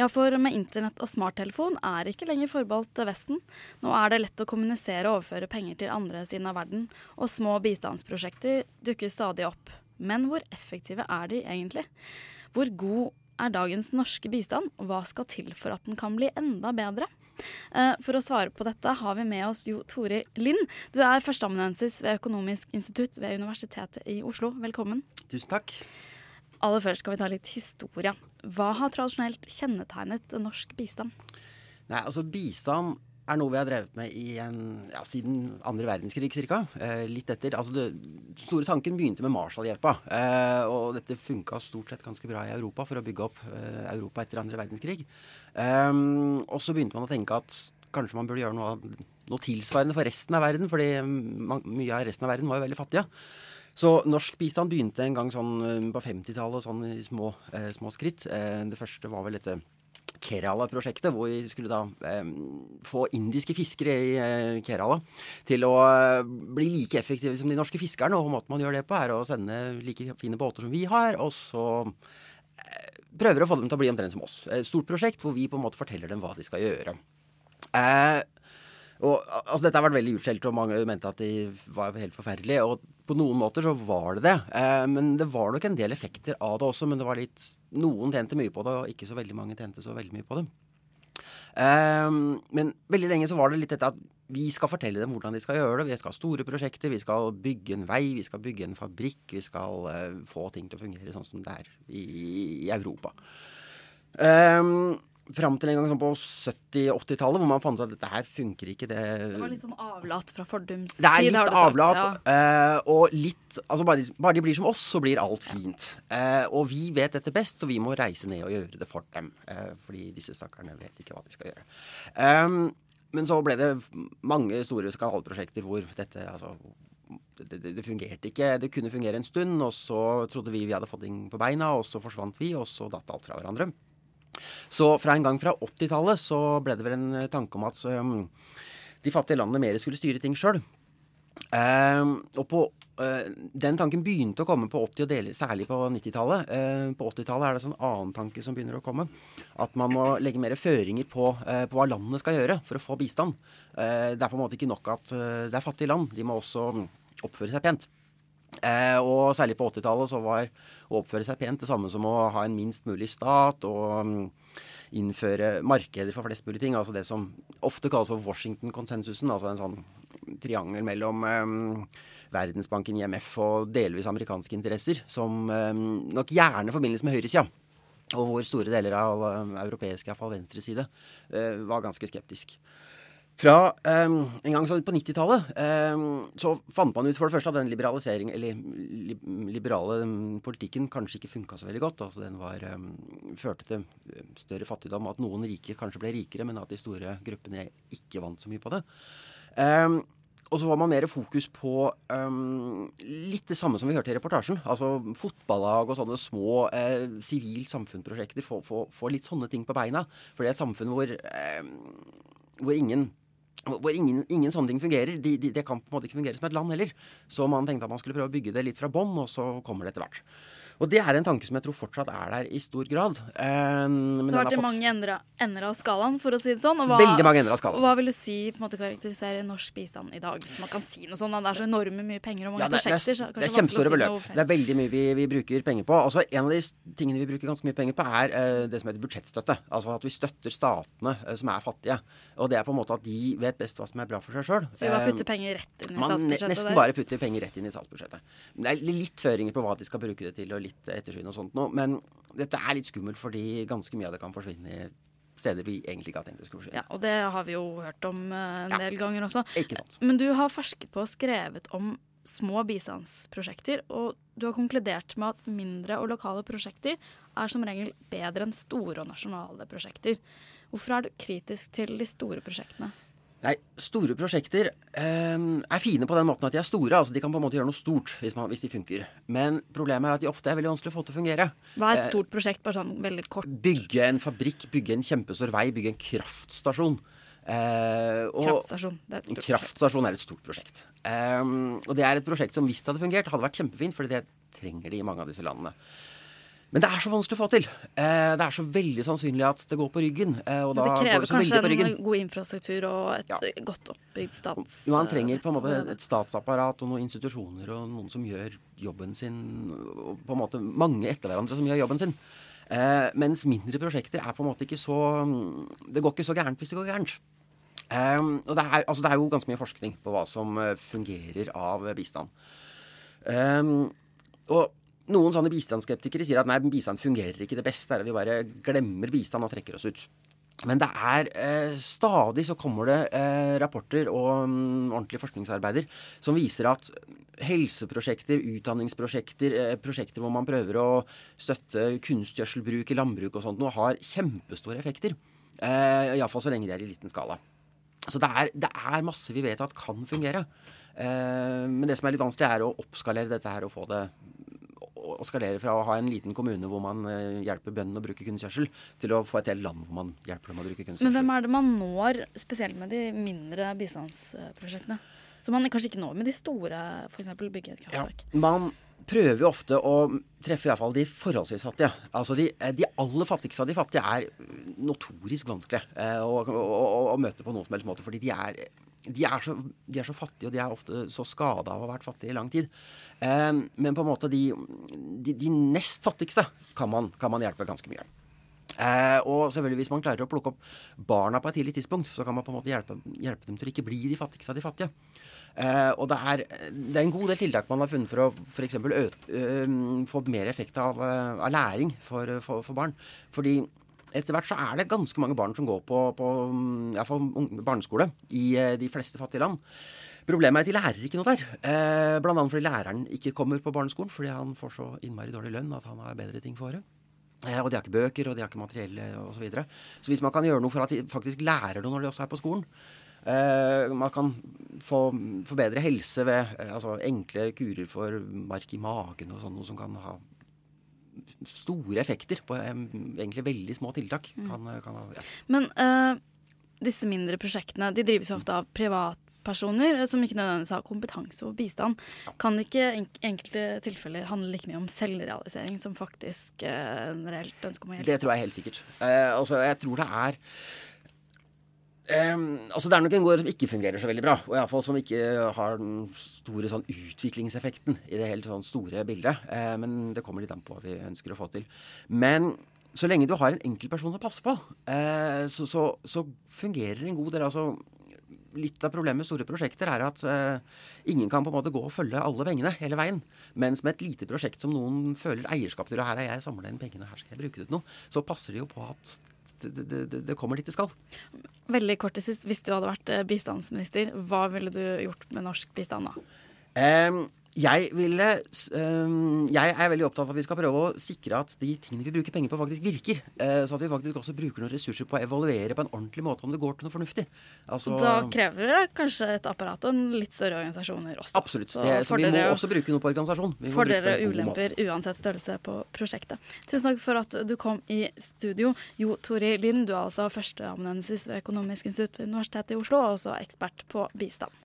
Ja, for med internett og smarttelefon er ikke lenger forbeholdt Vesten. Nå er det lett å kommunisere og overføre penger til andre siden av verden, og små bistandsprosjekter dukker stadig opp. Men hvor effektive er de egentlig? Hvor god er dagens norske bistand, og hva skal til for at den kan bli enda bedre? Eh, for å svare på dette har vi med oss Jo Tore Lind. Du er førsteamanuensis ved Økonomisk institutt ved Universitetet i Oslo. Velkommen. Tusen takk. Aller først skal vi ta litt historie. Hva har tradisjonelt kjennetegnet norsk bistand? Nei, altså Bistand er noe vi har drevet med en, ja, siden andre verdenskrig ca. Eh, litt etter. Altså det, store tanken begynte med Marshallhjelpa. Eh, og dette funka stort sett ganske bra i Europa for å bygge opp eh, Europa etter andre verdenskrig. Eh, og så begynte man å tenke at kanskje man burde gjøre noe, noe tilsvarende for resten av verden. fordi mye av resten av verden var jo veldig fattige. Så norsk bistand begynte en gang sånn eh, på 50-tallet sånn i små, eh, små skritt. Eh, det første var vel dette Kerala-prosjektet, hvor vi skulle da eh, få indiske fiskere i eh, Kerala til å eh, bli like effektive som de norske fiskerne. Og måten man gjør det på, er å sende like fine båter som vi har, og så prøver å få dem til å bli omtrent som oss. Et stort prosjekt hvor vi på en måte forteller dem hva de skal gjøre. Eh, og, altså, dette har vært veldig utskjelt, og mange mente at de var helt forferdelige. Og på noen måter så var det det. Eh, men det var nok en del effekter av det også. Men det var litt Noen tjente mye på det, og ikke så veldig mange tjente så veldig mye på det. Eh, men veldig lenge så var det litt dette at vi skal fortelle dem hvordan de skal gjøre det. Vi skal ha store prosjekter, vi skal bygge en vei, vi skal bygge en fabrikk. Vi skal eh, få ting til å fungere sånn som det er i, i Europa. Um, fram til en gang sånn på 70-80-tallet, hvor man fant ut at dette her funker ikke. Det, det var litt sånn avlat fra fordums tid? Det er litt avlat. Ja. Uh, og litt Altså, bare de, bare de, blir som oss, så blir alt fint. Uh, og vi vet dette best, så vi må reise ned og gjøre det for dem. Uh, fordi disse stakkarene vet ikke hva de skal gjøre. Um, men så ble det mange store skandaleprosjekter hvor dette altså det, det, det, fungerte ikke. Det kunne fungere en stund, og så trodde vi vi hadde fått ting på beina, og så forsvant vi, og så datt alt fra hverandre. Så fra en gang fra 80-tallet så ble det vel en eh, tanke om at um, de fattige landene mer skulle styre ting sjøl. Um, og på uh, Den tanken begynte å komme på 80- og deler, særlig på 90-tallet. Uh, på 80-tallet er det en sånn annen tanke som begynner å komme. At man må legge mer føringer på, på hva landene skal gjøre for å få bistand. det er på en måte ikke nok at det er fattige land. De må også oppføre seg pent. Eh, og særlig på 80-tallet så var å oppføre seg pent det samme som å ha en minst mulig stat og um, innføre markeder for flest mulig ting. Altså det som ofte kalles for Washington-konsensusen. Altså en sånn triangel mellom um, Verdensbanken, IMF og delvis amerikanske interesser, som um, nok gjerne forbindes med høyresida. Og hvor store deler av europeisk, iallfall venstreside, uh, var ganske skeptisk. Fra um, en gang på 90-tallet um, så fant man ut for det første at den liberalisering, eller li, liberale um, politikken kanskje ikke funka så veldig godt. Altså Den var, førte til større fattigdom, at noen rike kanskje ble rikere, men at de store gruppene ikke vant så mye på det. og så var man mer fokus på litt det samme som vi hørte i reportasjen. Altså fotballag og sånne små eh, sivilt samfunnsprosjekter. Få, litt sånne ting på beina. For det er et samfunn hvor, hvor ingen hvor ingen, ingen, sånne ting fungerer. De, de, det kan på en måte ikke fungere som et land heller. Så man tenkte at man skulle prøve å bygge det litt fra bånn, og så kommer det etter hvert. Og det er en tanke som jeg tror fortsatt er der i stor grad. Um, så har det mange ender, ender av skalaen, for å si det sånn. Og hva, Veldig mange ender av skalaen. hva vil du si på en måte karakteriserer norsk bistand i dag? Hvis man kan si noe sånt. Det er så enorme mye penger og mange ja, det, prosjekter. Det, er, det er kjempestore beløp. Det er veldig mye vi, vi, bruker penger på. Altså, en av de tingene vi bruker ganske mye penger på, er uh, det som heter budsjettstøtte. Altså at vi støtter statene uh, som er fattige. Og det er på en måte at de vet best hva som er bra for seg sjøl. Så vi bare putter penger rett inn i statsbudsjettet? Man nesten bare putter penger rett inn i statsbudsjettet. Det er litt føringer på hva de skal bruke det til, og litt ettersyn og sånt noe. Men dette er litt skummelt fordi ganske mye av det kan forsvinne i steder vi egentlig ikke har tenkt det skulle forsvinne. Ja, og det har vi jo hørt om uh, en ja. del ganger også. Ikke sant. Men du har forsket på og skrevet om små bistandsprosjekter, og du har konkludert med at mindre og lokale prosjekter er som regel bedre enn store og nasjonale prosjekter. Hvorfor er du kritisk til de store prosjektene? Nei, Store prosjekter eh, er fine på den måten at de er store. altså De kan på en måte gjøre noe stort hvis, man, hvis, de funker. Men problemet er at de ofte er veldig vanskelig å få til å fungere. Hva er et eh, stort prosjekt? bare sånn veldig kort? Bygge en fabrikk, bygge en kjempestor vei, bygge en kraftstasjon. Eh, kraftstasjon. Det er et stort kraftstasjon er et stort prosjekt. Um, og det er et prosjekt som hvis det hadde fungert, hadde vært kjempefint, for det trenger de i mange av disse landene. Men det er så vanskelig å få til. Eh, det er så veldig sannsynlig at det går på ryggen. Eh, og da det krever det kanskje en god infrastruktur og et ja. godt oppbygd stats... Man trenger på en måte et statsapparat og noen institusjoner og noen som gjør jobben sin. Og på en måte mange etter hverandre som gjør jobben sin. Eh, mens mindre prosjekter er på en måte ikke så Det går ikke så gærent hvis det går gærent. Og det er, altså det er, jo ganske mye forskning på hva som fungerer av bistand. Og noen sånne bistandsskeptikere sier at nei, bistand fungerer ikke. Det beste er at vi bare glemmer bistand og trekker oss ut. Men det er eh, stadig så kommer det eh, rapporter og um, ordentlige forskningsarbeider som viser at helseprosjekter, utdanningsprosjekter, eh, prosjekter hvor man prøver å støtte kunstgjødselbruk i landbruk og sånt, nå har kjempestore effekter. Eh, Iallfall så lenge de er i liten skala. Så det er, det er masse vi vet at kan fungere. Eh, men det som er litt vanskelig, er å oppskalere dette her og få det å skalere fra å ha en liten kommune hvor man uh, hjelper bøndene å bruke kunstgjødsel, til å få et helt land hvor man hjelper dem å bruke kunstgjødsel. Men hvem er det man når, spesielt med de mindre bistandsprosjektene? Som man kanskje ikke når med de store, f.eks. bygge et kraftverk? Ja, man prøver jo ofte å treffe i hvert fall de forholdsvis fattige. Altså de, eh, de, aller fattigste av de fattige er notorisk vanskelig eh, å, å, å, å, møte på noen som helst måte. Fordi de er de er, så, de er, så, fattige, og de er ofte så skada av å ha vært fattige i lang tid. Eh, men på en måte de, de, de nest fattigste kan man, kan man, hjelpe ganske mye. Eh, og selvfølgelig hvis man klarer å plukke opp barna på et tidlig tidspunkt, så kan man på en måte hjelpe, hjelpe dem til å ikke bli de fattigste av de fattige. Eh, og det er, det er, en god del tiltak man har funnet for å f.eks. få mer effekt av, av læring for, for, for barn. Fordi etter hvert så er det ganske mange barn som går på, på barneskole i eh, de fleste fattige land. Problemet er at de lærer ikke noe der. Eh, Bl.a. fordi læreren ikke kommer på barneskolen fordi han får så innmari dårlig lønn at han har bedre ting for året. Eh, og de har ikke bøker, og de har ikke materiell osv. Så, videre. så hvis man kan gjøre noe for at de faktisk lærer noe når de også er på skolen eh, Man kan få, få bedre helse ved eh, altså enkle kurer for mark i magen og sånn, noe som kan ha store effekter på egentlig veldig små tiltak. Mm. Kan, kan, ja. Men uh, disse mindre prosjektene de drives jo ofte av privatpersoner som ikke nødvendigvis har kompetanse og bistand. Ja. Kan ikke enkelte tilfeller handle like mye om selvrealisering som faktisk uh, reelt ønske om å hjelpe? Det tror jeg helt sikkert. Uh, altså, jeg tror det er Um, altså Det er nok en gård som ikke fungerer så veldig bra. Og iallfall som ikke har den store sånn utviklingseffekten i det helt sånn store bildet. Uh, men det kommer litt an på hva vi ønsker å få til. Men så lenge du har en enkeltperson å passe på, uh, så, så, så, fungerer en god del. altså Litt av problemet med store prosjekter er at uh, ingen kan på en måte gå og følge alle pengene hele veien. Mens med et lite prosjekt som noen føler eierskap til, og her har jeg samla inn pengene, her skal jeg bruke det til noe, så passer det jo på at det, det, det, kommer dit det skal. Veldig kort til sist. Hvis du hadde vært eh, bistandsminister, hva ville du gjort med norsk bistand da? Um, jeg, ville, jeg er veldig opptatt av at vi skal prøve å sikre at de tingene vi bruker penger på, faktisk virker. Uh, så at vi faktisk også bruker noen ressurser på å evaluere på en ordentlig måte om det går til noe fornuftig. Altså, da krever det kanskje et apparat og en litt større organisasjoner også. Absolutt. Så, det, så vi må også bruke noe på organisasjon. Fordeler og ulemper uansett størrelse på prosjektet. Tusen takk for at du kom i studio. Jo Tori Lind, du er altså førsteamanuensis ved Økonomisk institutt ved Universitetet i Oslo, og også ekspert på bistand.